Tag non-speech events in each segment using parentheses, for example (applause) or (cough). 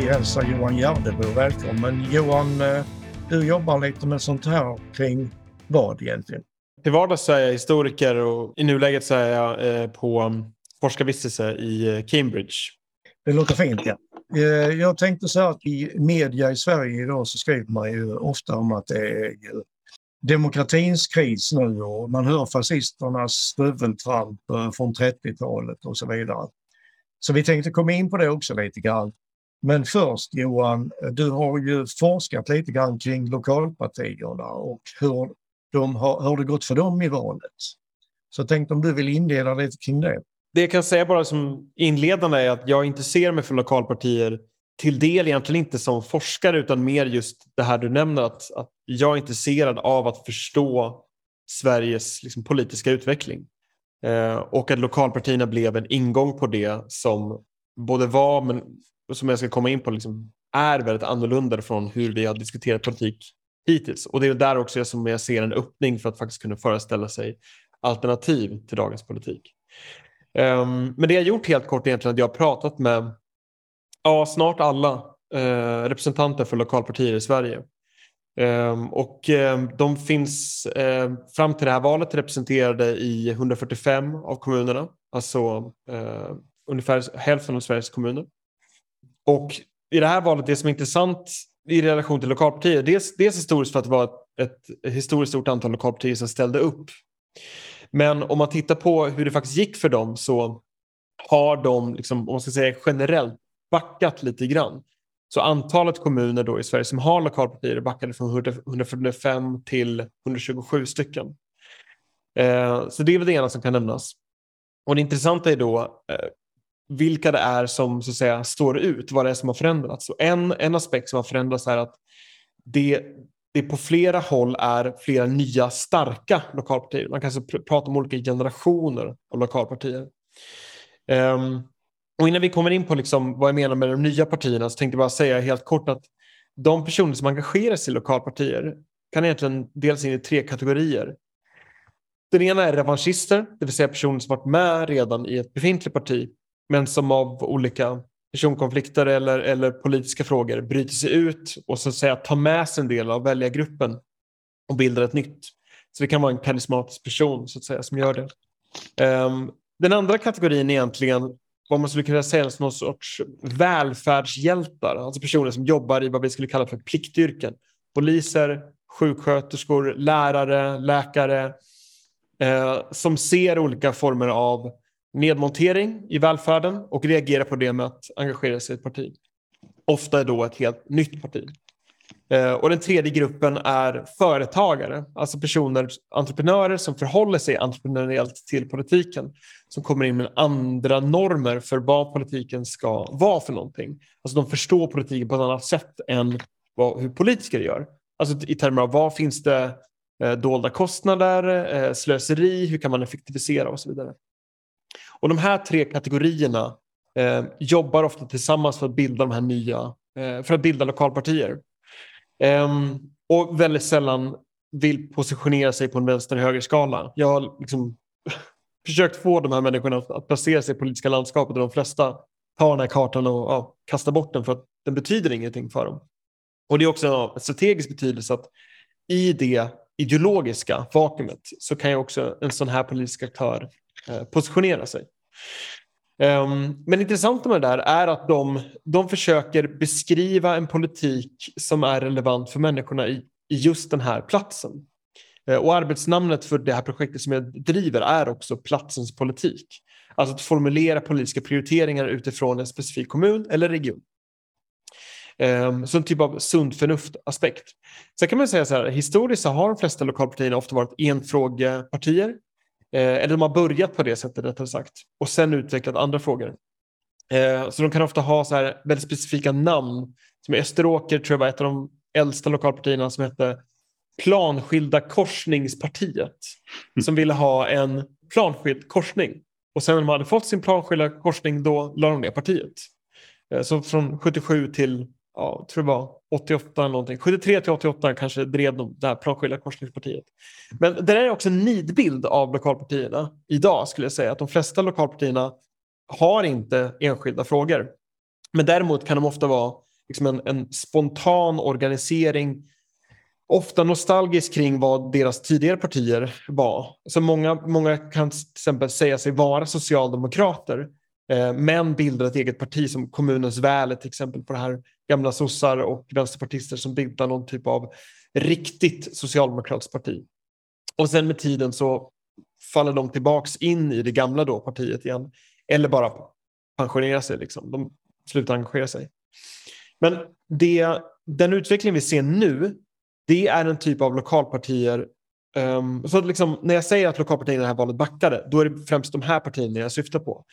vi hälsar Johan Gärdebo välkommen. Johan, eh, du jobbar lite med sånt här kring vad egentligen? Till vardags så är jag historiker och i nuläget så är jag eh, på mm, forskarvistelse i eh, Cambridge. Det låter fint ja. Jag tänkte så här att i media i Sverige idag så skriver man ju ofta om att det är demokratins kris nu och man hör fascisternas stöveltramp från 30-talet och så vidare. Så vi tänkte komma in på det också lite grann. Men först Johan, du har ju forskat lite grann kring lokalpartierna och hur, de har, hur det gått för dem i valet. Så tänk tänkte om du vill inleda lite kring det. Det jag kan säga bara som inledande är att jag intresserar mig för lokalpartier till del egentligen inte som forskare utan mer just det här du nämner att, att jag är intresserad av att förstå Sveriges liksom, politiska utveckling. Eh, och att lokalpartierna blev en ingång på det som både var, men som jag ska komma in på, liksom, är väldigt annorlunda från hur vi har diskuterat politik hittills. Och det är där också som jag ser en öppning för att faktiskt kunna föreställa sig alternativ till dagens politik. Um, men det jag gjort helt kort är egentligen att jag har pratat med ja, snart alla uh, representanter för lokalpartier i Sverige. Um, och um, de finns uh, fram till det här valet representerade i 145 av kommunerna, alltså uh, ungefär hälften av Sveriges kommuner. Och i det här valet, det som är intressant i relation till lokalpartier, dels, dels historiskt för att det var ett, ett historiskt stort antal lokalpartier som ställde upp. Men om man tittar på hur det faktiskt gick för dem så har de, liksom, om man ska säga generellt, backat lite grann. Så antalet kommuner då i Sverige som har lokalpartier backade från 145 till 127 stycken. Eh, så det är väl det ena som kan nämnas. Och det intressanta är då eh, vilka det är som så att säga, står ut, vad det är som har förändrats. Så en, en aspekt som har förändrats är att det, det på flera håll är flera nya starka lokalpartier. Man kan alltså pr prata om olika generationer av lokalpartier. Um, och innan vi kommer in på liksom vad jag menar med de nya partierna så tänkte jag bara säga helt kort att de personer som engagerar sig i lokalpartier kan egentligen delas in i tre kategorier. Den ena är revanschister, det vill säga personer som varit med redan i ett befintligt parti men som av olika personkonflikter eller, eller politiska frågor bryter sig ut och så att säga tar med sig en del av väljargruppen och bildar ett nytt. Så det kan vara en karismatisk person så att säga som gör det. Um, den andra kategorin är egentligen vad man skulle kunna säga som någon sorts välfärdshjältar, alltså personer som jobbar i vad vi skulle kalla för pliktyrken. Poliser, sjuksköterskor, lärare, läkare eh, som ser olika former av nedmontering i välfärden och reagerar på det med att engagera sig i ett parti. Ofta är då ett helt nytt parti. Eh, och den tredje gruppen är företagare, alltså personer, entreprenörer som förhåller sig entreprenöriellt till politiken. Som kommer in med andra normer för vad politiken ska vara för någonting. Alltså de förstår politiken på ett annat sätt än vad, hur politiker gör. Alltså i termer av vad finns det eh, dolda kostnader, eh, slöseri, hur kan man effektivisera och så vidare. Och de här tre kategorierna eh, jobbar ofta tillsammans för att bilda de här nya, eh, för att bilda lokalpartier. Eh, och väldigt sällan vill positionera sig på en vänster-höger-skala. Jag har liksom (laughs) försökt få de här människorna att, placera sig i politiska landskapet och de flesta tar den här kartan och ja, kastar bort den för att den betyder ingenting för dem. Och det är också av strategisk betydelse att i det ideologiska vakuumet så kan ju också en sån här politisk aktör Eh, positionera sig. Um, men intressant med det där är att de, de försöker beskriva en politik som är relevant för människorna i, i just den här platsen. Uh, och arbetsnamnet för det här projektet som jag driver är också platsens politik. Alltså att formulera politiska prioriteringar utifrån en specifik kommun eller region. Um, så en typ av sund förnuft-aspekt. Sen kan man säga så här, historiskt så har de flesta lokalpartierna ofta varit enfrågepartier eller de har börjat på det sättet rättare sagt. Och sen utvecklat andra frågor. Eh, så de kan ofta ha så här väldigt specifika namn. Som i Österåker tror jag var ett av de äldsta lokalpartierna som hette Planskilda korsningspartiet. Mm. Som ville ha en planskild korsning. Och sen när de hade fått sin planskilda korsning då la de ner partiet. Eh, så från 77 till ja, tror det var 88 någonting. 73 till 88 kanske drev de det här planskilda korsningspartiet. Men det är också en nidbild av lokalpartierna idag skulle jag säga. Att de flesta lokalpartierna har inte enskilda frågor. Men däremot kan de ofta vara liksom en, en spontan organisering ofta nostalgisk kring vad deras tidigare partier var. Så många, många kan till exempel säga sig vara socialdemokrater Eh, men bildar ett eget parti som Kommunens väl ett exempel på det här gamla sossar och vänsterpartister som bildar någon typ av riktigt socialdemokratiskt parti. Och sen med tiden så faller de tillbaks in i det gamla då partiet igen eller bara pensionerar sig. Liksom. De slutar engagera sig. Men det, den utveckling vi ser nu det är en typ av lokalpartier um, så liksom, när jag säger att lokalpartierna i det här valet backade, då är det främst de här partierna jag syftar på.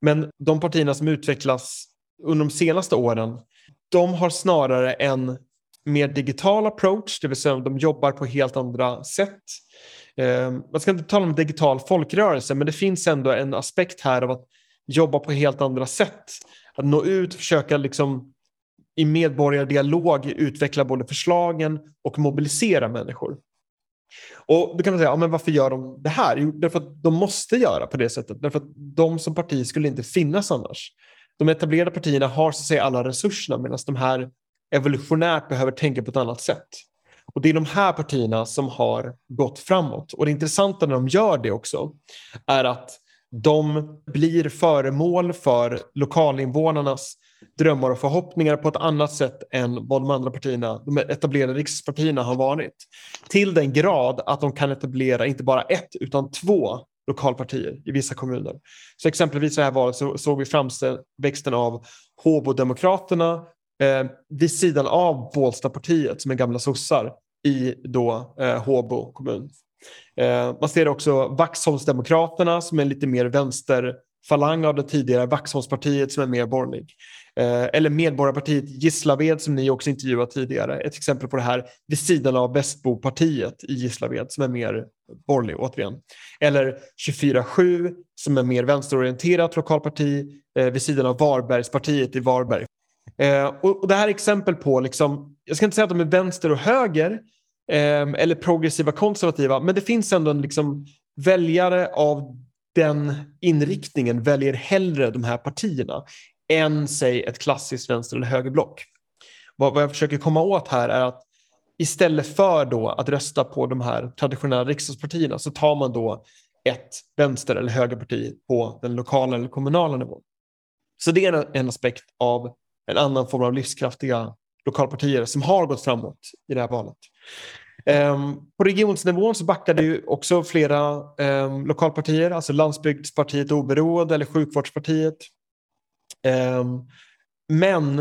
Men de partierna som utvecklas under de senaste åren, de har snarare en mer digital approach, det vill säga de jobbar på helt andra sätt. Ehm, man ska inte tala om digital folkrörelse, men det finns ändå en aspekt här av att jobba på helt andra sätt. Att nå ut, försöka liksom i medborgardialog utveckla både förslagen och mobilisera människor. Och då kan man säga, ja, men varför gör de det här? Jo, därför att de måste göra på det sättet. Därför att de som parti skulle inte finnas annars. De etablerade partierna har så att säga alla resurserna medan de här evolutionärt behöver tänka på ett annat sätt. Och Det är de här partierna som har gått framåt. Och Det intressanta när de gör det också är att de blir föremål för lokalinvånarnas drömmar och förhoppningar på ett annat sätt än vad de andra partierna, de etablerade rikspartierna har varit. Till den grad att de kan etablera inte bara ett utan två lokalpartier i vissa kommuner. Så exempelvis i det här valet så såg vi framväxten av Håbo-demokraterna eh, vid sidan av Bålstapartiet som är gamla sossar i då eh, Håbo kommun. Eh, man ser också Vaxholmsdemokraterna som är lite mer vänsterfalang av det tidigare Vaxholmspartiet som är mer borgerlig. Eh, eller Medborgarpartiet Gislaved som ni också intervjuat tidigare. Ett exempel på det här vid sidan av Västbopartiet i Gislaved som är mer borgerlig återigen. Eller 24-7 som är mer vänsterorienterat lokalparti eh, vid sidan av Varbergspartiet i Varberg. Eh, och, och, Det här är exempel på, liksom, jag ska inte säga att de är vänster och höger eh, eller progressiva konservativa, men det finns ändå en liksom, väljare av den inriktningen väljer hellre de här partierna än säg ett klassiskt vänster eller högerblock. Vad, vad jag försöker komma åt här är att istället för då att rösta på de här traditionella riksdagspartierna så tar man då ett vänster eller högerparti på den lokala eller kommunala nivån. Så det är en aspekt av en annan form av livskraftiga lokalpartier som har gått framåt i det här valet. Um, på regionsnivån så backade ju också flera um, lokalpartier, alltså Landsbygdspartiet Oberoende eller Sjukvårdspartiet Ehm, men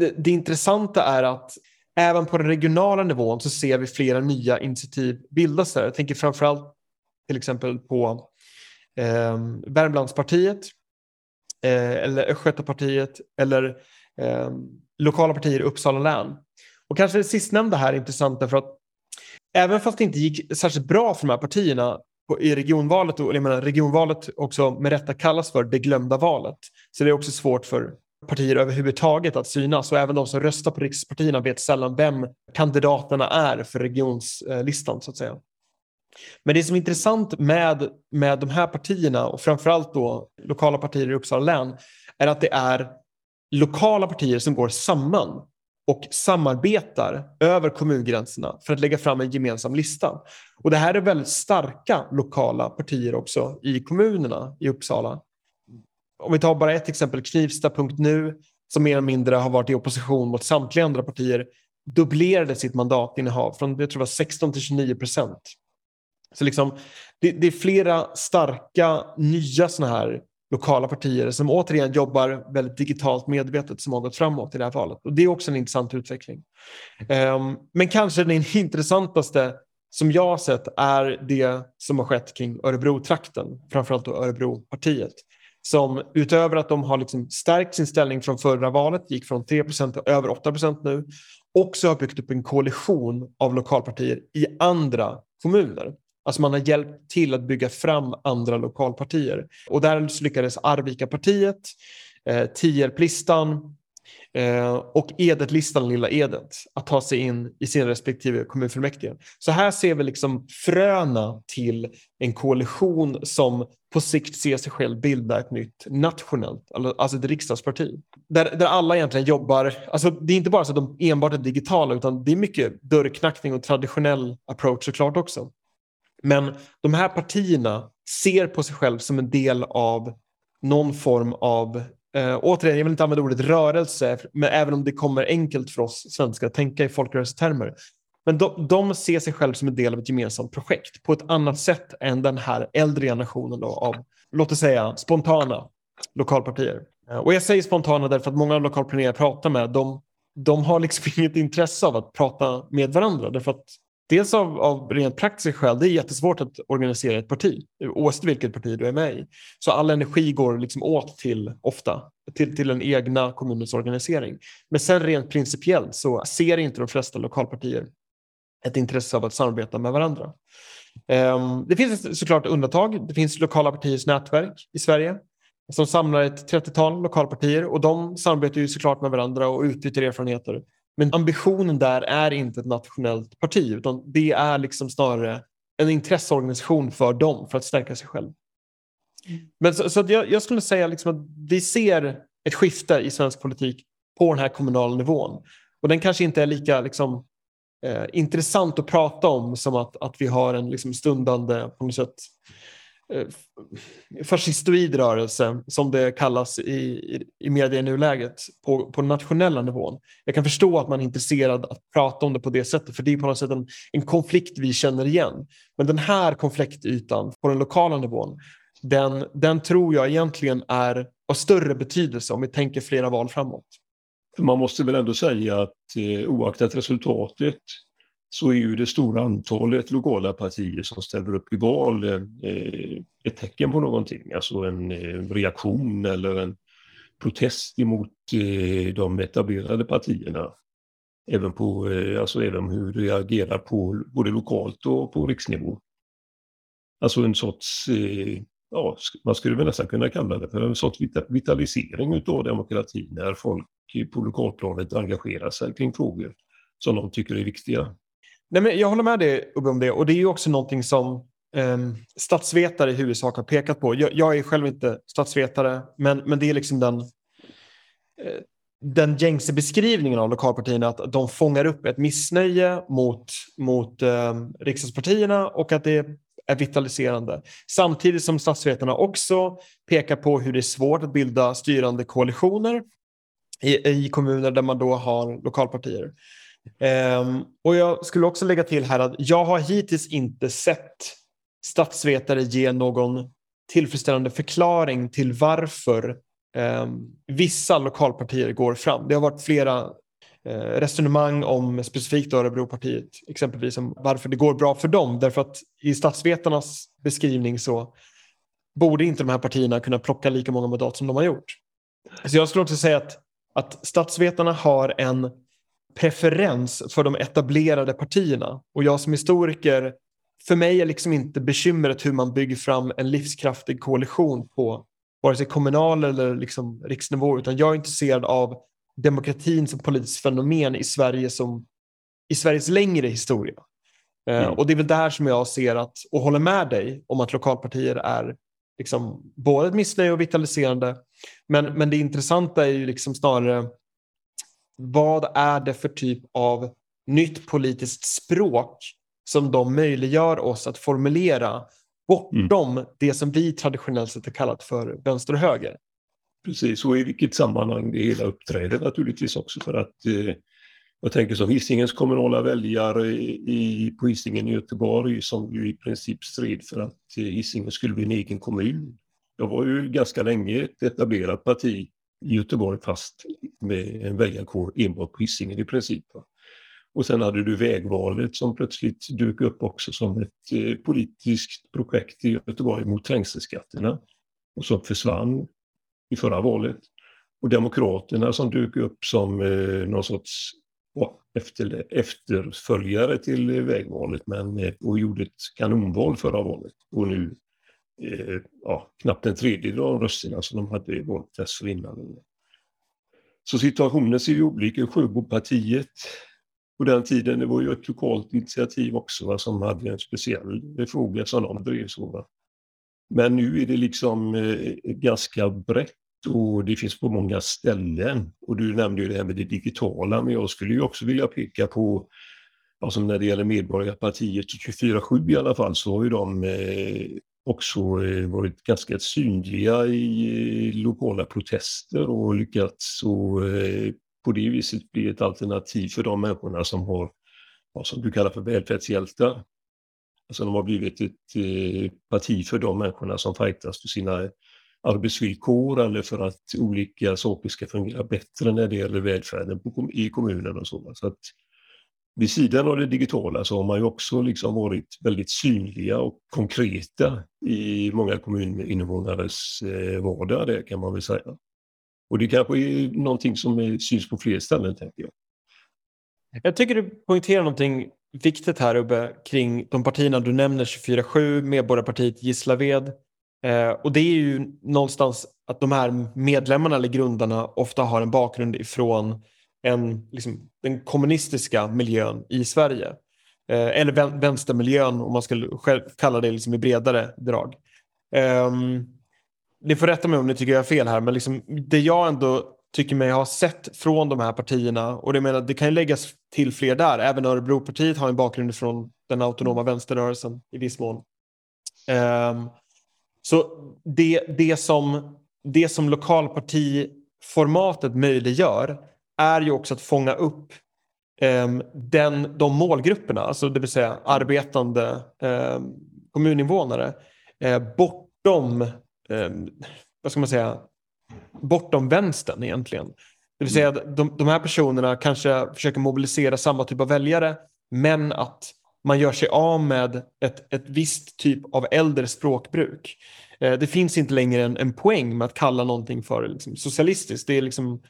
det, det intressanta är att även på den regionala nivån så ser vi flera nya initiativ bildas där. Jag tänker framförallt till exempel på eh, Värmlandspartiet eh, eller Östgötapartiet eller eh, lokala partier i Uppsala län. Och kanske det sistnämnda här är intressant därför att även fast det inte gick särskilt bra för de här partierna i regionvalet, och jag menar, regionvalet också med rätta kallas för det glömda valet. Så det är också svårt för partier överhuvudtaget att synas och även de som röstar på rikspartierna vet sällan vem kandidaterna är för regionslistan så att säga. Men det som är intressant med, med de här partierna och framförallt då lokala partier i Uppsala län är att det är lokala partier som går samman och samarbetar över kommungränserna för att lägga fram en gemensam lista. Och Det här är väldigt starka lokala partier också i kommunerna i Uppsala. Om vi tar bara ett exempel, Knivsta.nu som mer eller mindre har varit i opposition mot samtliga andra partier dubblerade sitt mandatinnehav från jag tror det var 16 till 29 procent. Så liksom, det, det, är flera starka nya såna här lokala partier som återigen jobbar väldigt digitalt medvetet som har gått framåt i det här valet. Och Det är också en intressant utveckling. Um, men kanske den (laughs) intressantaste som jag har sett är det som har skett kring Örebro-trakten, framförallt då Örebropartiet. Som utöver att de har liksom stärkt sin ställning från förra valet, gick från 3 till över 8% nu, också har byggt upp en koalition av lokalpartier i andra kommuner. Alltså man har hjälpt till att bygga fram andra lokalpartier. Och där lyckades Arvika-partiet, eh, Tierplistan Eh, och Edet-listan, Lilla Edet, att ta sig in i sina respektive kommunfullmäktige. Så här ser vi liksom fröna till en koalition som på sikt ser sig själv bilda ett nytt nationellt, alltså, alltså ett riksdagsparti. Där, där alla egentligen jobbar, alltså det är inte bara så att de enbart är digitala utan det är mycket dörrknackning och traditionell approach såklart också. Men de här partierna ser på sig själv som en del av någon form av Eh, återigen, jag vill inte använda ordet rörelse, men även om det kommer enkelt för oss svenskar att tänka i folkrörelsetermer. Men de, de ser sig själva som en del av ett gemensamt projekt på ett annat sätt än den här äldre generationen då, av, låt oss säga, spontana lokalpartier. Eh, och jag säger spontana därför att många lokalplanerare jag pratar med, de, de har liksom (laughs) inget intresse av att prata med varandra. Därför att Dels av, av rent praktiska skäl, det är jättesvårt att organisera ett parti, oavsett vilket parti du är med i. Så all energi går liksom åt till, ofta, till, till den egna kommunens organisering. Men sen rent principiellt så ser inte de flesta lokalpartier ett intresse av att samarbeta med varandra. Um, det finns såklart undantag. Det finns lokala partiers nätverk i Sverige som samlar ett 30-tal lokalpartier och de samarbetar ju såklart med varandra och utbyter erfarenheter. Men ambitionen där är inte ett nationellt parti utan det är liksom snarare en intresseorganisation för dem för att stärka sig själv. Mm. Men så, så jag, jag, skulle säga liksom att vi ser ett skifte i svensk politik på den här kommunala nivån. Och den kanske inte är lika liksom, eh, intressant att prata om som att, att vi har en liksom, stundande på något sätt, Eh, fascistoid rörelse som det kallas i, i, i media i nuläget på, på nationella nivån. Jag kan förstå att man är intresserad att prata om det på det sättet för det är på något sätt en, en konflikt vi känner igen. Men den här konfliktytan på den lokala nivån den, den tror jag egentligen är av större betydelse om vi tänker flera val framåt. Man måste väl ändå säga att eh, oaktat resultatet så är ju det stora antalet lokala partier som ställer upp i val eh, eh, ett tecken på någonting, alltså en eh, reaktion eller en protest emot eh, de etablerade partierna. Även, på, eh, alltså även hur de reagerar på både lokalt och på riksnivå. Alltså en sorts, eh, ja, man skulle väl nästan kunna kalla det för en sorts vitalisering utav demokratin när folk på lokalplanet engagerar sig kring frågor som de tycker är viktiga. Nej, men jag håller med dig Ubbe om det och det är ju också någonting som eh, statsvetare i huvudsak har pekat på. Jag, jag, är själv inte statsvetare men, men det är liksom den, eh, den gängse beskrivningen av lokalpartierna att de fångar upp ett missnöje mot, mot eh, riksdagspartierna och att det är vitaliserande. Samtidigt som statsvetarna också pekar på hur det är svårt att bilda styrande koalitioner i, i kommuner där man då har lokalpartier. Um, och jag skulle också lägga till här att jag har hittills inte sett statsvetare ge någon tillfredsställande förklaring till varför um, vissa lokalpartier går fram. Det har varit flera uh, resonemang om specifikt Örebropartiet, exempelvis om varför det går bra för dem. Därför att i statsvetarnas beskrivning så borde inte de här partierna kunna plocka lika många mandat som de har gjort. Så jag skulle också säga att, att statsvetarna har en preferens för de etablerade partierna. Och jag som historiker, för mig är liksom inte bekymret hur man bygger fram en livskraftig koalition på vare sig kommunal eller liksom riksnivå, utan jag är intresserad av demokratin som politiskt fenomen i Sverige som i Sveriges längre historia. Eh, mm. Och det är väl där som jag ser att, och håller med dig om att lokalpartier är liksom både ett missnöje och vitaliserande. Men, men det intressanta är ju liksom snarare vad är det för typ av nytt politiskt språk som de möjliggör oss att formulera bortom mm. det som vi traditionellt sett har kallat för vänster och höger. Precis, och i vilket sammanhang det hela uppträder naturligtvis också för att eh, jag tänker som Hisingens kommunala väljare i, på Hisingen i Göteborg som ju i princip stred för att eh, Hisingen skulle bli en egen kommun. Jag var ju ganska länge ett etablerat parti Göteborg fast med en väljarkår enbart på Hisingen i princip. Och sen hade du vägvalet som plötsligt dök upp också som ett eh, politiskt projekt i Göteborg mot trängselskatterna och som försvann i förra valet. Och Demokraterna som dök upp som eh, någon sorts ja, efter, efterföljare till eh, vägvalet men, eh, och gjorde ett kanonval förra valet. Och nu eh, ja, knappt en tredjedel av rösterna som de hade i valet dessförinnan. Så situationen ser ju olika ut. Sjöbopartiet på den tiden, det var ju ett lokalt initiativ också va, som hade en speciell fråga som de drev. Så, va. Men nu är det liksom eh, ganska brett och det finns på många ställen. Och du nämnde ju det här med det digitala, men jag skulle ju också vilja peka på, alltså när det gäller Medborgarpartiet 24-7 i alla fall, så har ju de eh, också eh, varit ganska synliga i eh, lokala protester och lyckats och, eh, på det viset bli ett alternativ för de människorna som har vad som du kallar för välfärdshjältar. Alltså de har blivit ett parti för de människorna som fightas för sina arbetsvillkor eller för att olika saker ska fungera bättre när det gäller välfärden i kommunen och så. så att vid sidan av det digitala så har man ju också liksom varit väldigt synliga och konkreta i många kommuninvånares eh, vardag det kan man väl säga. Och det kanske är någonting som eh, syns på fler ställen tänker jag. Jag tycker du poängterar någonting viktigt här Ubbe kring de partierna du nämner 24-7, Medborgarpartiet, Gislaved. Eh, och det är ju någonstans att de här medlemmarna eller grundarna ofta har en bakgrund ifrån en, liksom, den kommunistiska miljön i Sverige. Eh, eller vänstermiljön om man skulle själv kalla det liksom i bredare drag. Eh, ni får rätta mig om ni tycker jag har fel här, men liksom, det jag ändå tycker mig ha sett från de här partierna, och det, menar, det kan ju läggas till fler där, även Örebropartiet har en bakgrund från den autonoma vänsterrörelsen i viss mån. Um, så det, det, som, det som lokalpartiformatet möjliggör är ju också att fånga upp um, den, de målgrupperna, alltså det vill säga arbetande um, kommuninvånare, uh, bortom, um, vad ska man säga, bortom vänstern egentligen. Det vill säga att de, de här personerna kanske försöker mobilisera samma typ av väljare, men att man gör sig av med ett, ett visst typ av äldre språkbruk. Eh, det finns inte längre en, en poäng med att kalla någonting för liksom, socialistiskt. Det är liksom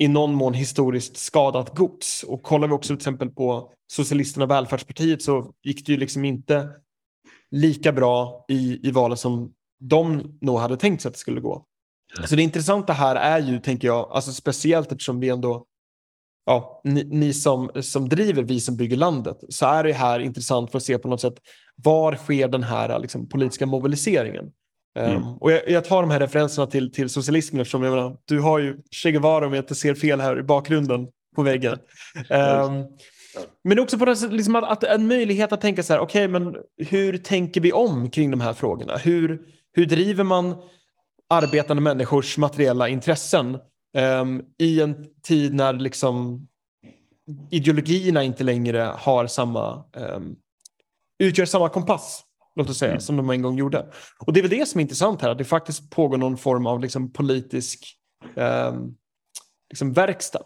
i någon mån historiskt skadat gods. Och kollar vi också till exempel på Socialisterna och Välfärdspartiet så gick det ju liksom inte lika bra i, i valet som de nog hade tänkt sig att det skulle gå. Så det intressanta här är ju, tänker jag, alltså speciellt eftersom vi ändå, ja, ni, ni, som, som driver Vi som bygger landet, så är det här intressant för att se på något sätt, var sker den här liksom, politiska mobiliseringen? Mm. Um, och jag, jag, tar de här referenserna till, till socialismen eftersom jag menar, du har ju Che Guevara om jag inte ser fel här i bakgrunden på väggen. (laughs) Um, men också på det, liksom att, att, en möjlighet att tänka så här, okej, okay, men hur tänker vi om kring de här frågorna? Hur, hur driver man arbetande människors materiella intressen um, i en tid när liksom ideologierna inte längre har samma, um, utgör samma kompass låt oss säga, mm. som de en gång gjorde. Och det är väl det som är intressant här, att det faktiskt pågår någon form av liksom, politisk um, liksom, verkstad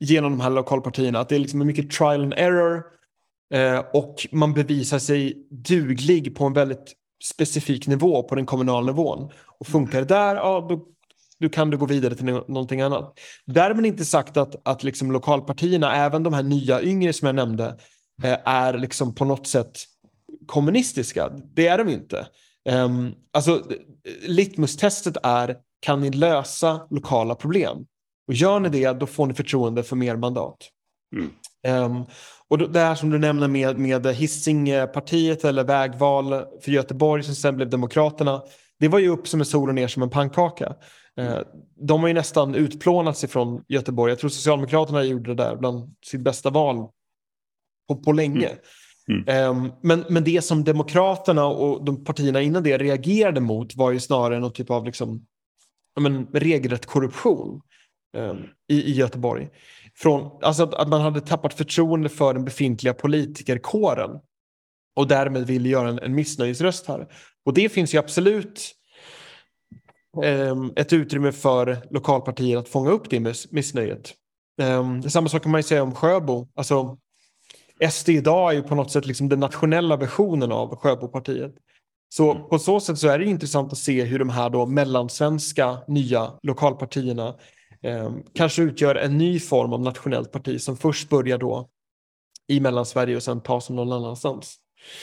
genom de här lokalpartierna. Att det är liksom mycket trial and error eh, och man bevisar sig duglig på en väldigt specifik nivå på den kommunala nivån. Och funkar det där, ja då, då kan du gå vidare till någonting annat. Därmed inte sagt att, att liksom lokalpartierna, även de här nya yngre som jag nämnde, eh, är liksom på något sätt kommunistiska. Det är de inte. Um, alltså, litmus-testet är, kan ni lösa lokala problem? Och gör ni det, då får ni förtroende för mer mandat. Mm. Um, och det här som du nämner med, med Hisingpartiet eller vägval för Göteborg som sen blev Demokraterna. Det var ju upp som en sol och ner som en pannkaka. Uh, de har ju nästan utplånats ifrån Göteborg. Jag tror Socialdemokraterna gjorde det där bland sitt bästa val på, på länge. Mm. Mm. Ehm, men, men det som Demokraterna och de partierna innan det reagerade mot var ju snarare någon typ av liksom, men, regelrätt korruption um, i, i Göteborg. Från, alltså att, att, man hade tappat förtroende för den befintliga politikerkåren och därmed ville göra en, en missnöjesröst här. Och det finns ju absolut um, ett utrymme för lokalpartier att fånga upp det missnöjet. samma sak kan man ju säga om Sjöbo. Alltså, SD idag är ju på något sätt liksom den nationella versionen av Sjöbopartiet. Så mm. på så sätt så är det intressant att se hur de här då mellansvenska nya lokalpartierna eh, kanske utgör en ny form av nationellt parti som först börjar då i Mellansverige och sen tas någon annanstans.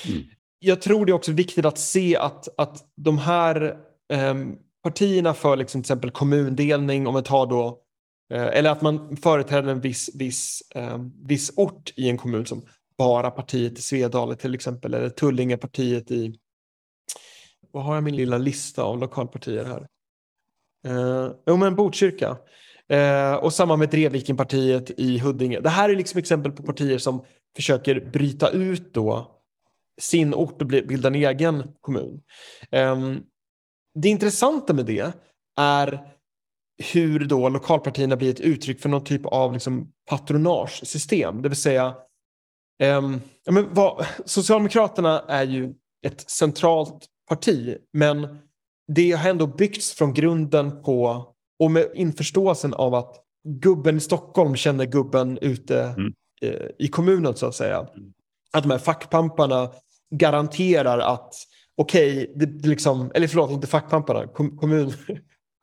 Mm. Jag tror det är också viktigt att se att, att de här eh, partierna för liksom till exempel kommundelning, om vi tar då Eh, eller att man företräder en viss, viss, eh, viss ort i en kommun som bara partiet i Svedala till exempel eller Tullingepartiet i vad har jag min lilla lista av lokalpartier här? Eh, jo men Botkyrka. Eh, och samma med Drevvikenpartiet i Huddinge. Det här är liksom exempel på partier som försöker bryta ut då sin ort och bilda en egen kommun. Eh, det intressanta med det är hur då lokalpartierna blir ett uttryck för någon typ av liksom patronagesystem. Det vill säga, um, ja, men vad, Socialdemokraterna är ju ett centralt parti, men det har ändå byggts från grunden på och med införståelsen av att gubben i Stockholm känner gubben ute mm. eh, i kommunen så att säga. Mm. Att de här fackpamparna garanterar att okej, okay, liksom, eller förlåt, inte fackpamparna, kommun,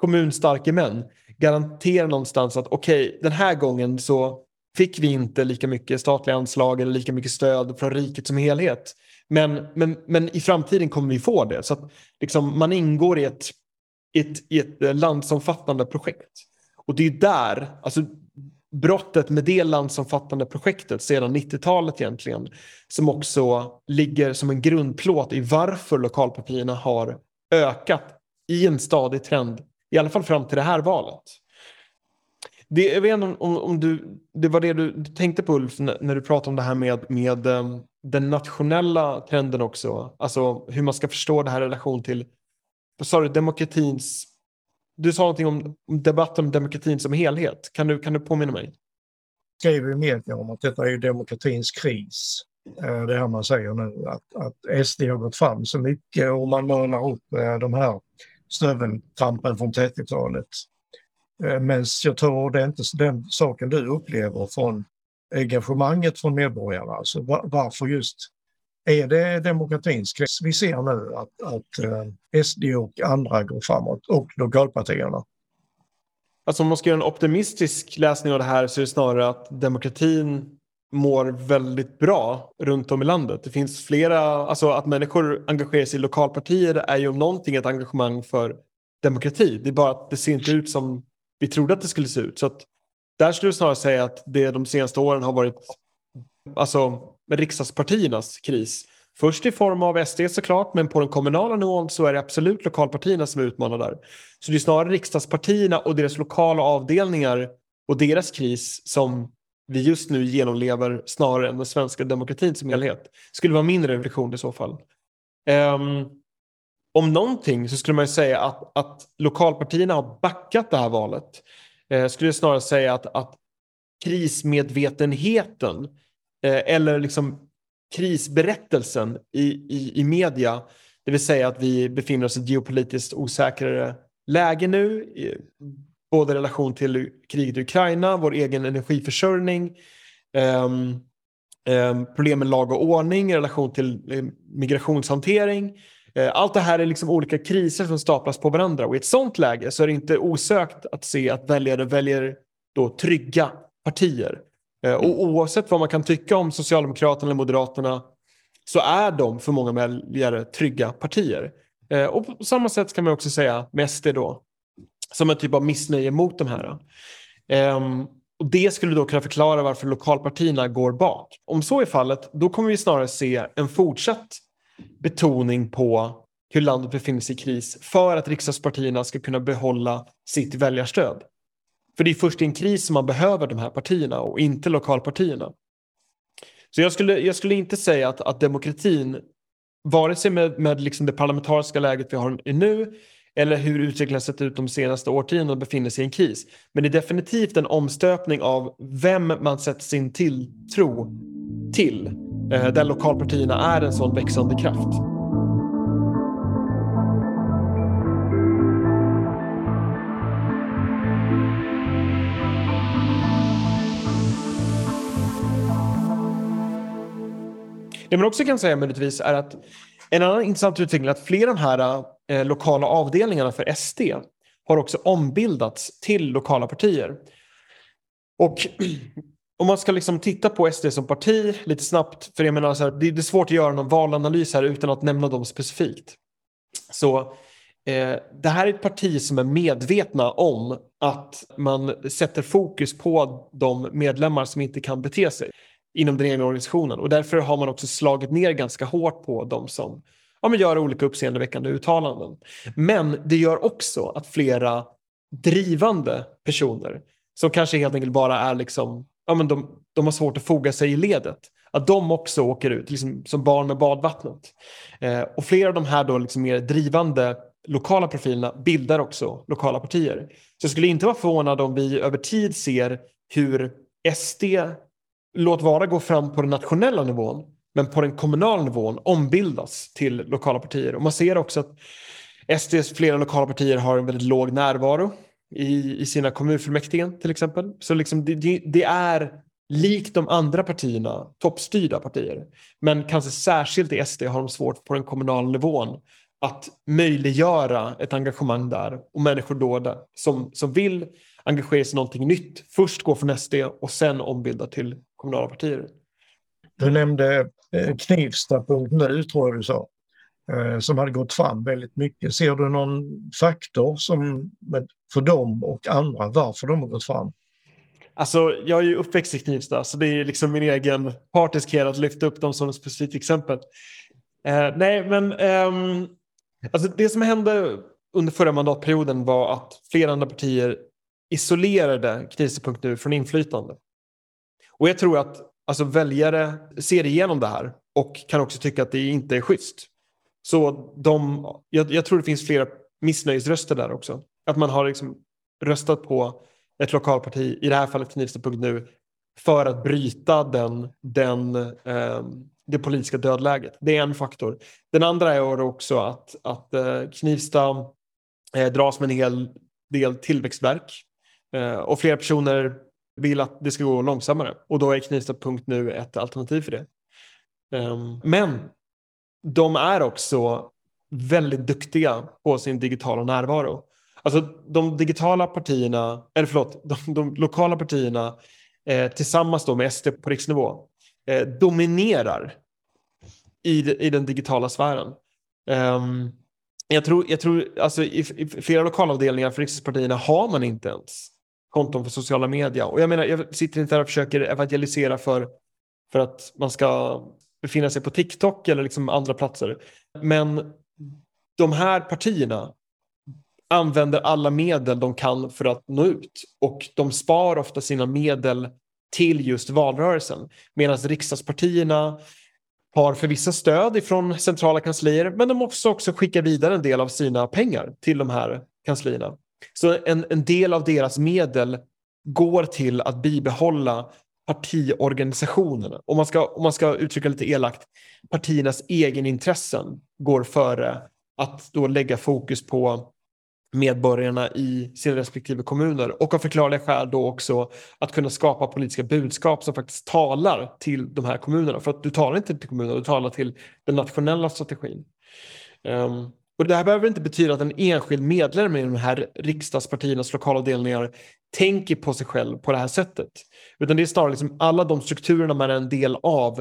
kommunstarke män garanterar någonstans att okej, okay, den här gången så fick vi inte lika mycket statliga anslag eller lika mycket stöd från riket som helhet. Men, men, men i framtiden kommer vi få det. Så att liksom, man ingår i ett, ett, i ett eh, landsomfattande projekt. Och det är där, alltså brottet med det landsomfattande projektet sedan 90-talet egentligen, som också ligger som en grundplåt i varför lokalpartierna har ökat i en stadig trend i alla fall fram till det här valet. Det, jag vet inte om, om du, det var det du, tänkte på Ulf när, du pratade om det här med, med eh, den nationella trenden också. Alltså hur man ska förstå det här i relation till, vad sa du, demokratins... Du sa någonting om, debatten om demokratin som helhet. Kan du, kan du påminna mig? skriver i media om att detta är demokratins kris. Eh, det här man säger nu, att, att SD har gått fram så mycket och man målar upp eh, de här stöveltrampen från 30-talet. Eh, men jag tror det är inte den saken du upplever från engagemanget från medborgarna. Alltså varför just är det demokratins kris? Vi ser nu att, att eh, SD och andra går framåt och lokalpartierna. Alltså om man ska göra en optimistisk läsning av det här så är det snarare att demokratin mår väldigt bra runt om i landet. Det finns flera, alltså att människor engagerar sig i lokalpartier är ju om någonting ett engagemang för demokrati. Det är bara att det ser inte ut som vi trodde att det skulle se ut. Så att där skulle jag snarare säga att det de senaste åren har varit alltså, riksdagspartiernas kris. Först i form av SD såklart, men på den kommunala nivån så är det absolut lokalpartierna som är utmanade där. Så det är snarare riksdagspartierna och deras lokala avdelningar och deras kris som vi just nu genomlever snarare än den svenska demokratin som helhet. Skulle vara min reflektion i så fall. Um, om någonting så skulle man säga att, att lokalpartierna har backat det här valet. Eh, skulle jag snarare säga att, att krismedvetenheten eh, eller liksom krisberättelsen i, i, i media, det vill säga att vi befinner oss i ett geopolitiskt osäkrare läge nu, både i relation till kriget i Ukraina, vår egen energiförsörjning, um, um, problem med lag och ordning i relation till um, migrationshantering. Uh, allt det här är liksom olika kriser som staplas på varandra och i ett sånt läge så är det inte osökt att se att väljare väljer då trygga partier. Uh, och oavsett vad man kan tycka om Socialdemokraterna eller Moderaterna så är de för många väljare trygga partier. Uh, och på samma sätt kan man också säga med SD då, som en typ av missnöje mot de här. Um, och det skulle då kunna förklara varför lokalpartierna går bak. Om så är fallet, då kommer vi snarare se en fortsatt betoning på hur landet befinner sig i kris för att riksdagspartierna ska kunna behålla sitt väljarstöd. För det är först i en kris som man behöver de här partierna och inte lokalpartierna. Så jag skulle, jag skulle inte säga att, att demokratin, vare sig med, med liksom det parlamentariska läget vi har nu eller hur utvecklingen sett ut de senaste årtiondena och befinner sig i en kris. Men det är definitivt en omstöpning av vem man sätter sin tilltro till. Eh, där lokalpartierna är en sån växande kraft. Det man också kan säga möjligtvis är att en annan intressant utveckling är att flera av de här eh, lokala avdelningarna för SD har också ombildats till lokala partier. Och (clears throat) om man ska liksom titta på SD som parti lite snabbt, för jag menar så här, det är svårt att göra någon valanalys här utan att nämna dem specifikt. Så Eh, det här är ett parti som är medvetna om att man sätter fokus på de medlemmar som inte kan bete sig inom den egna organisationen. Och därför har man också slagit ner ganska hårt på de som ja, men gör olika uppseendeväckande uttalanden. Men det gör också att flera drivande personer som kanske helt enkelt bara är liksom, ja, men de, de har svårt att foga sig i ledet att de också åker ut, liksom som barn med badvattnet. Eh, och flera av de här då liksom mer drivande lokala profilerna bildar också lokala partier. Så jag skulle inte vara förvånad om vi över tid ser hur SD, låt vara gå fram på den nationella nivån, men på den kommunala nivån ombildas till lokala partier. Och man ser också att SDs flera lokala partier har en väldigt låg närvaro i, i sina kommunfullmäktige till exempel. Så liksom det, det, är likt de andra partierna toppstyrda partier. Men kanske särskilt i SD har de svårt på den kommunala nivån att möjliggöra ett engagemang där och människor då där, som, som vill engagera sig i någonting nytt först gå från SD och sen ombilda till kommunala partier. Du nämnde Eh, Knivsta.nu tror jag du sa, eh, som hade gått fram väldigt mycket. Ser du någon faktor som, för dem och andra varför de har gått fram? Alltså, jag är ju uppväxt i Knivsta, så det är liksom min egen partiskhet att lyfta upp dem som ett specifikt exempel. Eh, nej, men ehm, alltså det som hände under förra mandatperioden var att flera andra partier isolerade Knivsta.nu från inflytande. Och jag tror att alltså, väljare ser igenom det här och kan också tycka att det inte är schysst. Så de, jag, jag tror det finns flera missnöjesröster där också. Att man har liksom röstat på ett lokalparti, i det här fallet Knivsta.nu, för att bryta den, den, eh, det politiska dödläget. Det är en faktor. Den andra är också att, att eh, Knivsta eh, dras med en hel del tillväxtverk eh, och flera personer vill att det ska gå långsammare och då är Knivsta.nu ett alternativ för det. Um, men de är också väldigt duktiga på sin digitala närvaro. Alltså de digitala partierna, eller förlåt, (laughs) de, de lokala partierna eh, tillsammans då med SD på riksnivå eh, dominerar i, i den digitala sfären. Um, jag tror, jag tror alltså i, i flera lokalavdelningar för riksdagspartierna har man inte ens konton för sociala medier. Och jag menar, jag sitter inte här och försöker evangelisera för, för att man ska befinna sig på TikTok eller liksom andra platser. Men de här partierna använder alla medel de kan för att nå ut. Och de spar ofta sina medel till just valrörelsen. Medan riksdagspartierna har för vissa stöd ifrån centrala kanslier men de måste också skicka vidare en del av sina pengar till de här kanslierna. Så en, en del av deras medel går till att bibehålla partiorganisationerna. Om man ska, om man ska uttrycka lite elakt, partiernas egenintressen går före att då lägga fokus på medborgarna i sina respektive kommuner och av förklarliga skäl då också att kunna skapa politiska budskap som faktiskt talar till de här kommunerna. För att du talar inte till kommunerna, du talar till den nationella strategin. Um, och det här behöver inte betyda att en enskild medlem i de här riksdagspartiernas lokalavdelningar tänker på sig själv på det här sättet. Utan det är snarare liksom alla de strukturerna man är en del av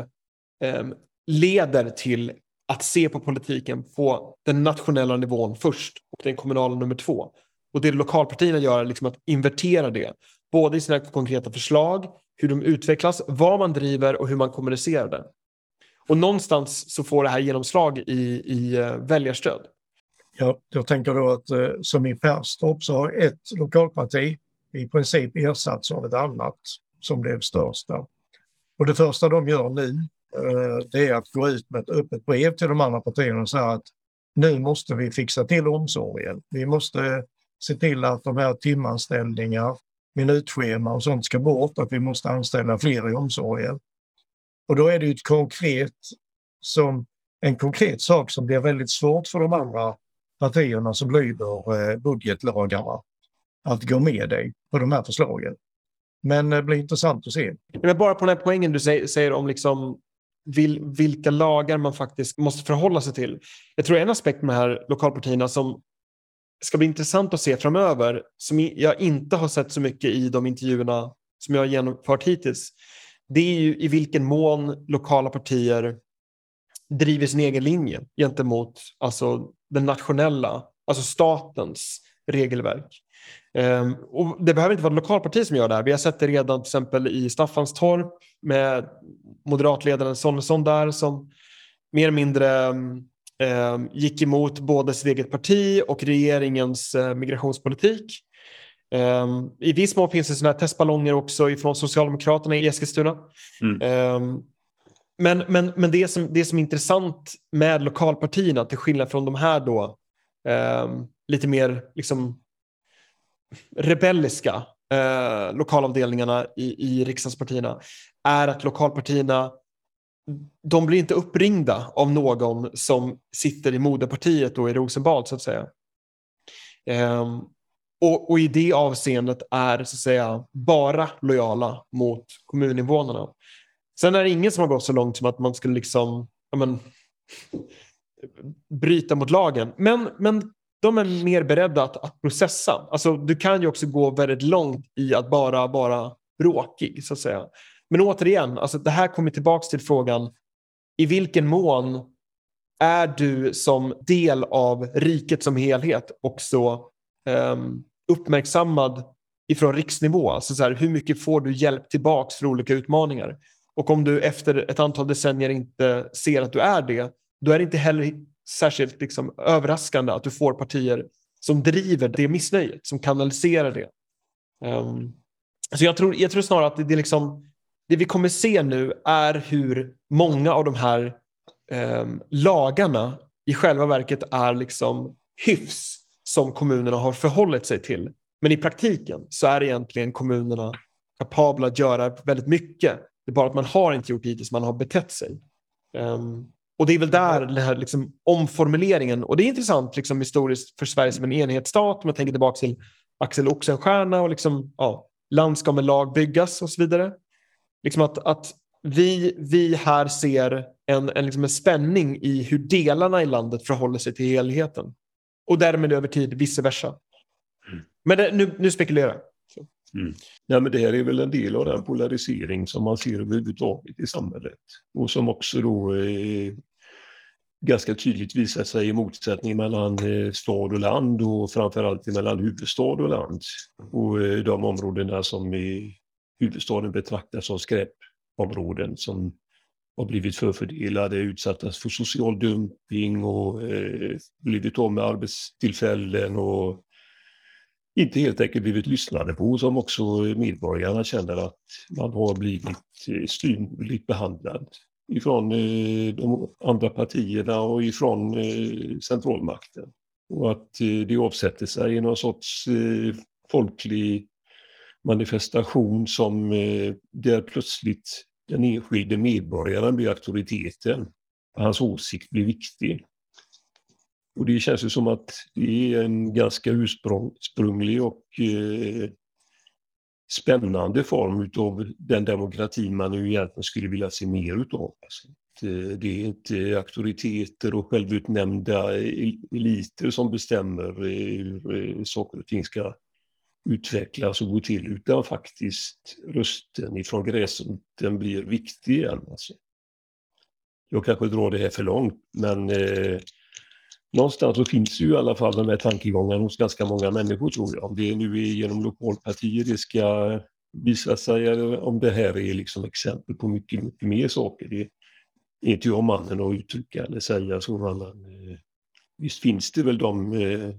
eh, leder till att se på politiken på den nationella nivån först och den kommunala nummer två. Och det lokalpartierna gör är liksom att invertera det. Både i sina konkreta förslag, hur de utvecklas, vad man driver och hur man kommunicerar det. Och någonstans så får det här genomslag i, i eh, väljarstöd. Ja, jag tänker då att eh, som i Perstorp så har ett lokalparti i princip ersatts av ett annat som blev största. Och det första de gör nu eh, det är att gå ut med ett öppet brev till de andra partierna och säga att nu måste vi fixa till omsorgen. Vi måste se till att de här timanställningar, minutschema och sånt ska bort, att vi måste anställa fler i omsorgen. Och då är det ett konkret som, en konkret sak som blir väldigt svårt för de andra partierna som lyder eh, budgetlagarna att gå med dig på de här förslagen. Men det blir intressant att se. Men bara på den här poängen du säger om liksom vil, vilka lagar man faktiskt måste förhålla sig till. Jag tror en aspekt med de här lokalpartierna som ska bli intressant att se framöver, som jag inte har sett så mycket i de intervjuerna som jag har genomfört hittills, det är ju i vilken mån lokala partier driver sin egen linje gentemot alltså, den nationella alltså statens regelverk. Um, och det behöver inte vara ett lokalparti som gör det här. Vi har sett det redan till exempel i Staffanstorp med moderatledaren Sonesson där som mer eller mindre um, gick emot både sitt eget parti och regeringens uh, migrationspolitik. Um, I viss mån finns det sådana här testballonger också ifrån Socialdemokraterna i Eskilstuna. Mm men men, men det, som, det som är intressant med lokalpartierna, till skillnad från de här då, ehm, lite mer liksom, rebelliska eh, lokalavdelningarna i, i riksdagspartierna är att lokalpartierna de blir inte uppringda av någon som sitter i moderpartiet då i Rosenbad så att säga. Ehm, och, och, i det avseendet är så att säga bara lojala mot kommuninvånarna. Sen är det ingen som har gått så långt som att man skulle liksom men, bryta mot lagen. Men, men de är mer beredda att, att processa. Alltså, du kan ju också gå väldigt långt i att bara vara bråkig, så att säga. Men återigen, alltså, det här kommer tillbaka till frågan i vilken mån är du som del av riket som helhet också um, uppmärksammad ifrån riksnivå? Alltså så här, hur mycket får du hjälp tillbaka för olika utmaningar? Och om du efter ett antal decennier inte ser att du är det, då är det inte heller särskilt liksom överraskande att du får partier som driver det missnöjet, som kanaliserar det. Um, så jag tror, jag tror snarare att det, det, liksom, det vi kommer se nu är hur många av de här um, lagarna i själva verket är liksom hyfs som kommunerna har förhållit sig till. Men i praktiken så är egentligen kommunerna kapabla att göra väldigt mycket. Det är bara att man har inte gjort hittills, man har betett sig. Um, och det är väl där den här liksom omformuleringen, och det är intressant liksom historiskt för Sverige som en enhetsstat, om man tänker tillbaka till Axel Oxenstierna och liksom, ja, land ska med lag byggas och så vidare. Liksom att, att vi, vi här ser en, en, liksom en spänning i hur delarna i landet förhåller sig till helheten. Och därmed över tid vice versa. Mm. Men det, nu, nu spekulerar jag. Mm. Ja, men det här är väl en del av den polarisering som man ser överhuvudtaget i samhället. Och som också då eh, ganska tydligt visar sig i motsättning mellan eh, stad och land och framförallt mellan huvudstad och land. Och eh, de områdena som i huvudstaden betraktas som skräpområden som har blivit förfördelade, utsatta för social dumping och eh, blivit av med arbetstillfällen och inte helt enkelt blivit lyssnade på som också medborgarna känner att man har blivit eh, behandlad ifrån eh, de andra partierna och ifrån eh, centralmakten. Och att eh, det avsätter sig i någon sorts folklig manifestation som där plötsligt den enskilde medborgaren blir auktoriteten. Hans åsikt blir viktig. Och det känns ju som att det är en ganska ursprunglig och eh, spännande form utav den demokrati man egentligen skulle vilja se mer utav. Alltså, eh, det är inte auktoriteter och självutnämnda eliter som bestämmer eh, hur eh, saker och ting ska utvecklas och gå till utan faktiskt rösten ifrån gräsroten blir viktig igen. Alltså. Jag kanske drar det här för långt men eh, någonstans så finns ju i alla fall de här tankegångarna hos ganska många människor tror jag. Om det nu är genom lokalpartier det ska visa sig eller om det här är liksom exempel på mycket, mycket mer saker. Det är inte jag mannen att uttrycka eller säga så. Men eh, visst finns det väl de eh,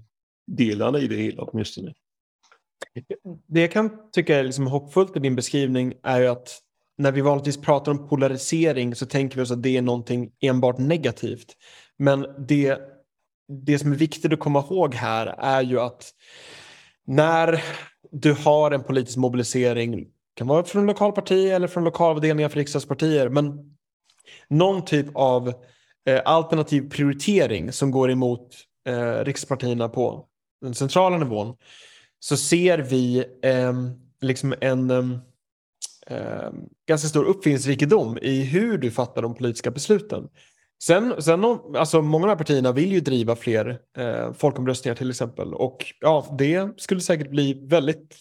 delarna i det hela åtminstone. Det jag kan tycka är liksom hoppfullt i din beskrivning är ju att när vi vanligtvis pratar om polarisering så tänker vi oss att det är någonting enbart negativt. Men det det som är viktigt att komma ihåg här är ju att när du har en politisk mobilisering, kan vara från lokalparti eller från lokalavdelningar för riksdagspartier, men någon typ av eh, alternativ prioritering som går emot eh, rikspartierna på den centrala nivån, så ser vi eh, liksom en eh, ganska stor uppfinningsrikedom i hur du fattar de politiska besluten. Sen, sen alltså många av de här partierna vill ju driva fler eh, folkomröstningar till exempel. Och ja, det skulle säkert bli väldigt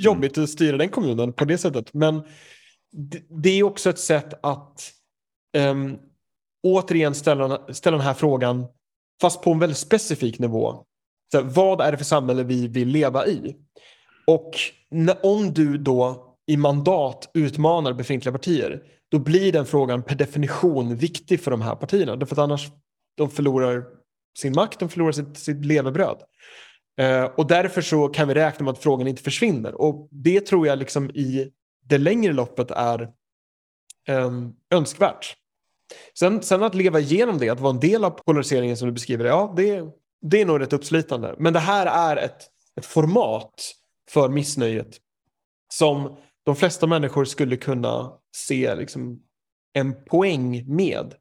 jobbigt att styra den kommunen på det sättet. Men det, det är också ett sätt att um, återigen ställa, ställa den här frågan, fast på en väldigt specifik nivå. Så här, vad är det för samhälle vi vill leva i? Och när, om du då i mandat utmanar befintliga partier, då blir den frågan per definition viktig för de här partierna. Därför att annars de förlorar sin makt, de förlorar sitt, sitt levebröd. Eh, och därför så kan vi räkna med att frågan inte försvinner. Och det tror jag liksom i det längre loppet är eh, önskvärt. Sen, sen att leva igenom det, att vara en del av polariseringen som du beskriver, ja det, det är nog rätt uppslitande. Men det här är ett, ett format för missnöjet som de flesta människor skulle kunna se liksom en poäng med.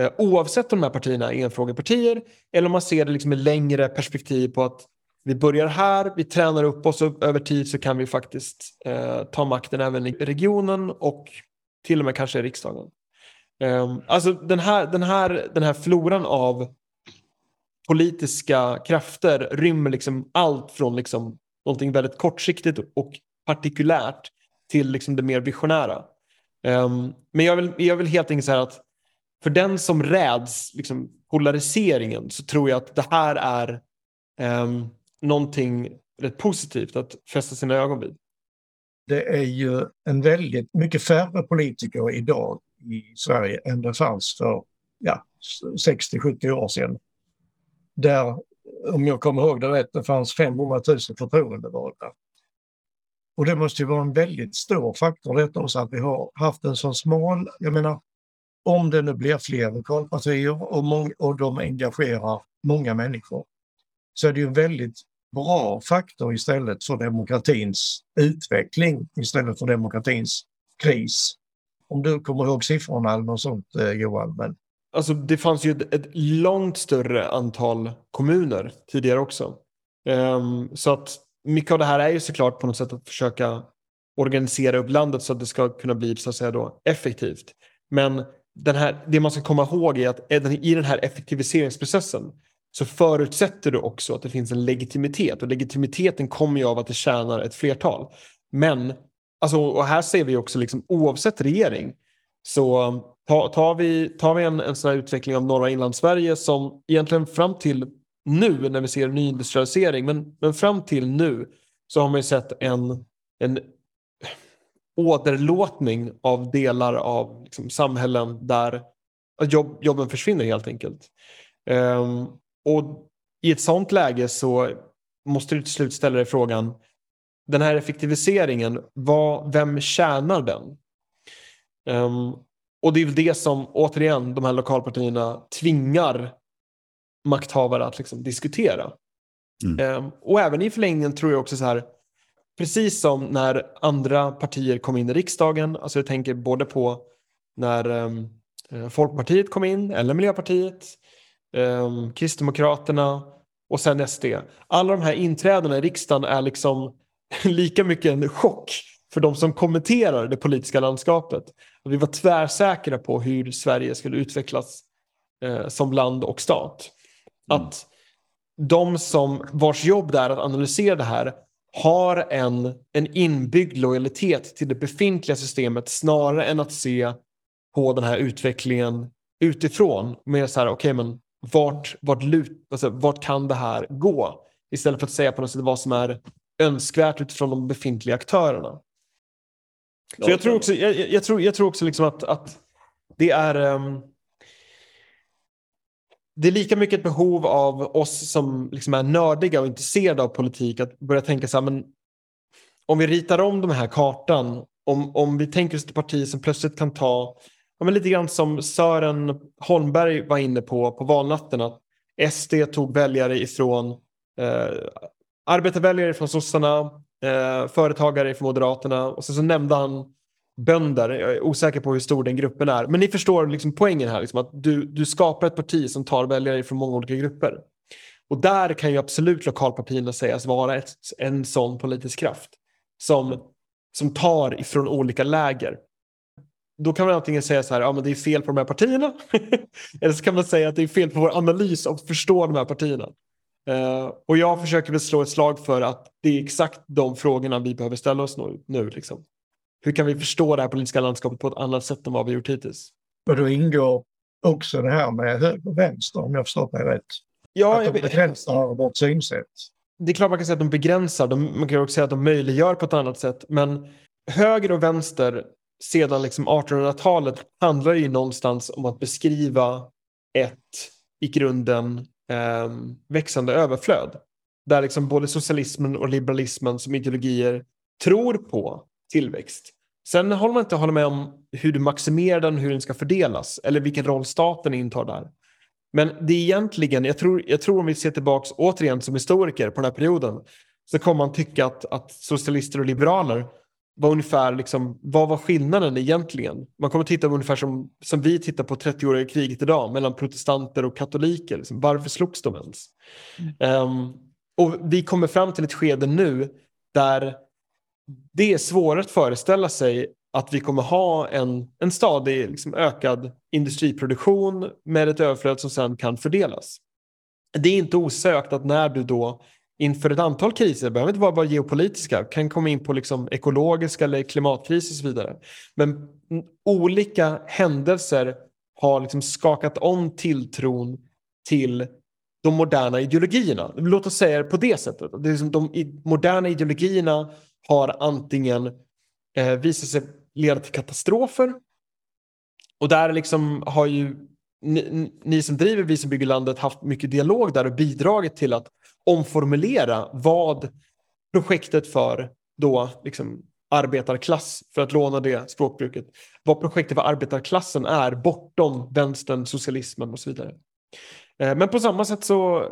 Eh, oavsett om de här partierna är enfrågepartier eller om man ser det liksom i längre perspektiv på att vi börjar här, vi tränar upp oss och över tid så kan vi faktiskt eh, ta makten även i regionen och till och med kanske i riksdagen. Eh, alltså den här, den, här, den här floran av politiska krafter rymmer liksom allt från liksom någonting väldigt kortsiktigt och partikulärt till liksom det mer visionära. Um, men jag vill, jag vill helt enkelt säga att för den som räds liksom, polariseringen så tror jag att det här är um, någonting rätt positivt att fästa sina ögon vid. Det är ju en väldigt mycket färre politiker idag i Sverige än det fanns för ja, 60-70 år sedan. Där, om jag kommer ihåg det rätt, det fanns 500 000 förtroendevalda. Och det måste ju vara en väldigt stor faktor detta också att vi har haft en sån smal, jag menar om det nu blir fler lokalpartier och, mång, och de engagerar många människor så är det ju en väldigt bra faktor istället för demokratins utveckling istället för demokratins kris. Om du kommer ihåg siffrorna eller något sånt eh, Johan. Men... Alltså det fanns ju ett, ett långt större antal kommuner tidigare också. Um, så att mycket av det här är ju såklart på något sätt att försöka organisera upp landet så att det ska kunna bli så att säga då, effektivt. Men den här, det man ska komma ihåg är att eh, i den här effektiviseringsprocessen så förutsätter du också att det finns en legitimitet och legitimiteten kommer ju av att det tjänar ett flertal. Men, alltså, och här ser vi också liksom, oavsett regering så um, tar, tar vi, tar vi en, en sån här utveckling av norra inlandssverige som egentligen fram till nu när vi ser nyindustrialisering, men, men fram till nu så har man ju sett en, en åderlåtning av delar av liksom, samhällen där jobb, jobben försvinner helt enkelt. Um, och i ett sånt läge så måste du till slut ställa dig frågan, den här effektiviseringen, vad, vem tjänar den? Um, och det är väl det som återigen de här lokalpartierna tvingar makthavare att liksom diskutera. Mm. Um, och även i förlängningen tror jag också så här, precis som när andra partier kom in i riksdagen, alltså jag tänker både på när um, Folkpartiet kom in, eller Miljöpartiet, um, Kristdemokraterna och sen SD. Alla de här inträdena i riksdagen är liksom (laughs) lika mycket en chock för de som kommenterar det politiska landskapet. Vi var tvärsäkra på hur Sverige skulle utvecklas eh, som land och stat. Mm. Att de som vars jobb det är att analysera det här har en, en inbyggd lojalitet till det befintliga systemet snarare än att se på den här utvecklingen utifrån. Med så här, okej okay, men vart, vart, lut, alltså, vart kan det här gå? Istället för att säga på något sätt vad som är önskvärt utifrån de befintliga aktörerna. Så jag tror också, jag, jag tror, jag tror också liksom att, att det är um, det är lika mycket ett behov av oss som liksom är nördiga och intresserade av politik att börja tänka så här, men om vi ritar om den här kartan, om, om vi tänker oss ett parti som plötsligt kan ta, ja, men lite grann som Sören Holmberg var inne på på valnatten, att SD tog väljare ifrån eh, arbetarväljare från sossarna, eh, företagare från Moderaterna och sen så nämnde han bönder. Jag är osäker på hur stor den gruppen är. Men ni förstår liksom poängen här, liksom, att du, du skapar ett parti som tar väljare från många olika grupper. Och där kan ju absolut lokalpartierna sägas vara ett, en sån politisk kraft som, som tar ifrån olika läger. Då kan man antingen säga så här, ja men det är fel på de här partierna. (laughs) Eller så kan man säga att det är fel på vår analys och förstå de här partierna. Uh, och jag försöker väl slå ett slag för att det är exakt de frågorna vi behöver ställa oss nu. nu liksom. Hur kan vi förstå det här politiska landskapet på ett annat sätt än vad vi gjort hittills? Och då ingår också det här med höger och vänster om jag förstått mig rätt. Ja, att de begränsar vårt synsätt. Det är klart man kan säga att de begränsar, de, man kan också säga att de möjliggör på ett annat sätt. Men höger och vänster sedan liksom 1800-talet handlar ju någonstans om att beskriva ett i grunden eh, växande överflöd. Där liksom både socialismen och liberalismen som ideologier tror på tillväxt. Sen håller man inte hålla med om hur du maximerar den, hur den ska fördelas eller vilken roll staten intar där. Men det är egentligen, jag tror, jag tror om vi ser tillbaks återigen som historiker på den här perioden så kommer man tycka att, att socialister och liberaler var ungefär, liksom, vad var skillnaden egentligen? Man kommer titta på ungefär som, som vi tittar på 30-åriga kriget idag mellan protestanter och katoliker. Liksom, varför slogs de ens? Mm. Um, och vi kommer fram till ett skede nu där det är svårare att föreställa sig att vi kommer ha en, en stadig liksom, ökad industriproduktion med ett överflöd som sen kan fördelas. Det är inte osökt att när du då inför ett antal kriser, det behöver inte bara vara geopolitiska, kan komma in på liksom ekologiska eller klimatkriser och så vidare. Men olika händelser har liksom skakat om tilltron till de moderna ideologierna. Låt oss säga det på det sättet. Det är liksom de moderna ideologierna har antingen eh, visat sig leda till katastrofer och där liksom har ju ni, ni som driver Vi som bygger landet haft mycket dialog där och bidragit till att omformulera vad projektet för då liksom arbetarklass, för att låna det språkbruket, vad projektet för arbetarklassen är bortom vänstern, socialismen och så vidare. Eh, men på samma sätt så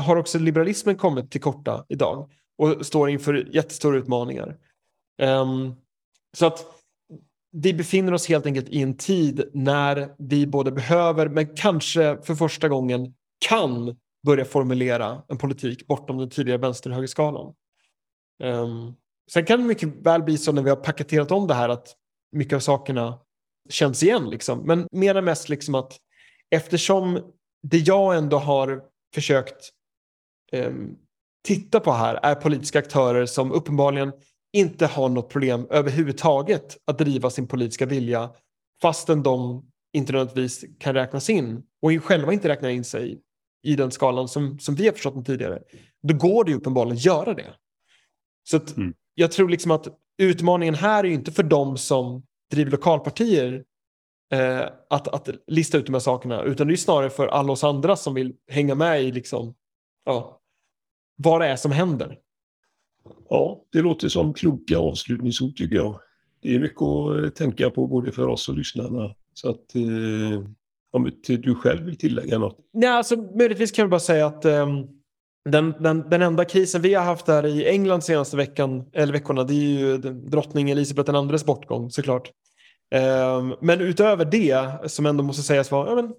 har också liberalismen kommit till korta idag och står inför jättestora utmaningar. Um, så att vi befinner oss helt enkelt i en tid när vi både behöver, men kanske för första gången kan börja formulera en politik bortom den tidigare vänster-högerskalan. Um, sen kan det mycket väl bli så när vi har paketerat om det här att mycket av sakerna känns igen. Liksom. Men mer än mest liksom att eftersom det jag ändå har försökt um, titta på här är politiska aktörer som uppenbarligen inte har något problem överhuvudtaget att driva sin politiska vilja fastän de inte nödvändigtvis kan räknas in och själva inte räknar in sig i den skalan som, som vi har förstått den tidigare, då går det ju uppenbarligen att göra det. Så att mm. jag tror liksom att utmaningen här är ju inte för dem som driver lokalpartier eh, att, att lista ut de här sakerna, utan det är snarare för alla oss andra som vill hänga med i liksom, ja, vad det är som händer. Ja, det låter som kloka avslutningsord tycker jag. Det är mycket att tänka på både för oss och lyssnarna. Så att eh, om du själv vill tillägga något? Nej, alltså, möjligtvis kan jag bara säga att um, den, den, den enda krisen vi har haft här i England senaste veckan, eller veckorna, det är ju drottning Elisabeth IIs bortgång såklart. Um, men utöver det, som ändå måste sägas vara, ja, men,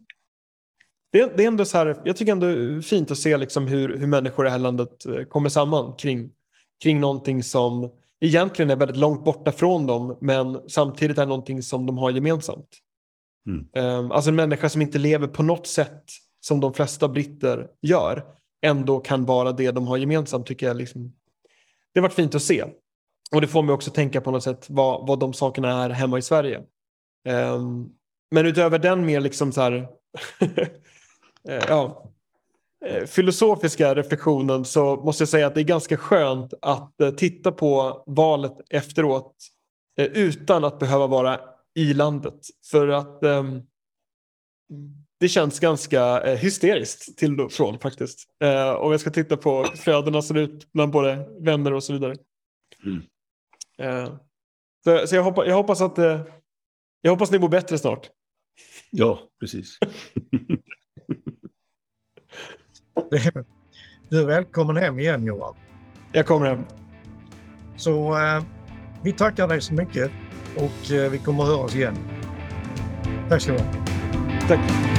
det, det, är ändå så här, jag tycker ändå fint att se liksom hur, hur människor i det här landet eh, kommer samman kring, kring någonting som egentligen är väldigt långt borta från dem, men samtidigt är någonting som de har gemensamt. Mm. Um, alltså en människa som inte lever på något sätt som de flesta britter gör ändå kan vara det de har gemensamt tycker jag. Liksom, det har varit fint att se. Och det får mig också tänka på något sätt vad, vad de sakerna är hemma i Sverige. Um, men utöver den mer liksom så här, (laughs) ja, eh, filosofiska reflektionen så måste jag säga att det är ganska skönt att uh, titta på valet efteråt utan att behöva vara i landet. För att um, det känns ganska hysteriskt till och från faktiskt. Uh, om jag ska titta på flödena ser ut bland både vänner och så vidare. Mm. Uh, så, så jag, hoppa, jag, hoppas att uh, jag hoppas ni mår bättre snart. Ja, precis. (laughs) du är välkommen hem igen Johan. Jag kommer hem. Så vi tackar dig så mycket och eh, vi kommer att höra oss igen. Tack ska du ha. Tack.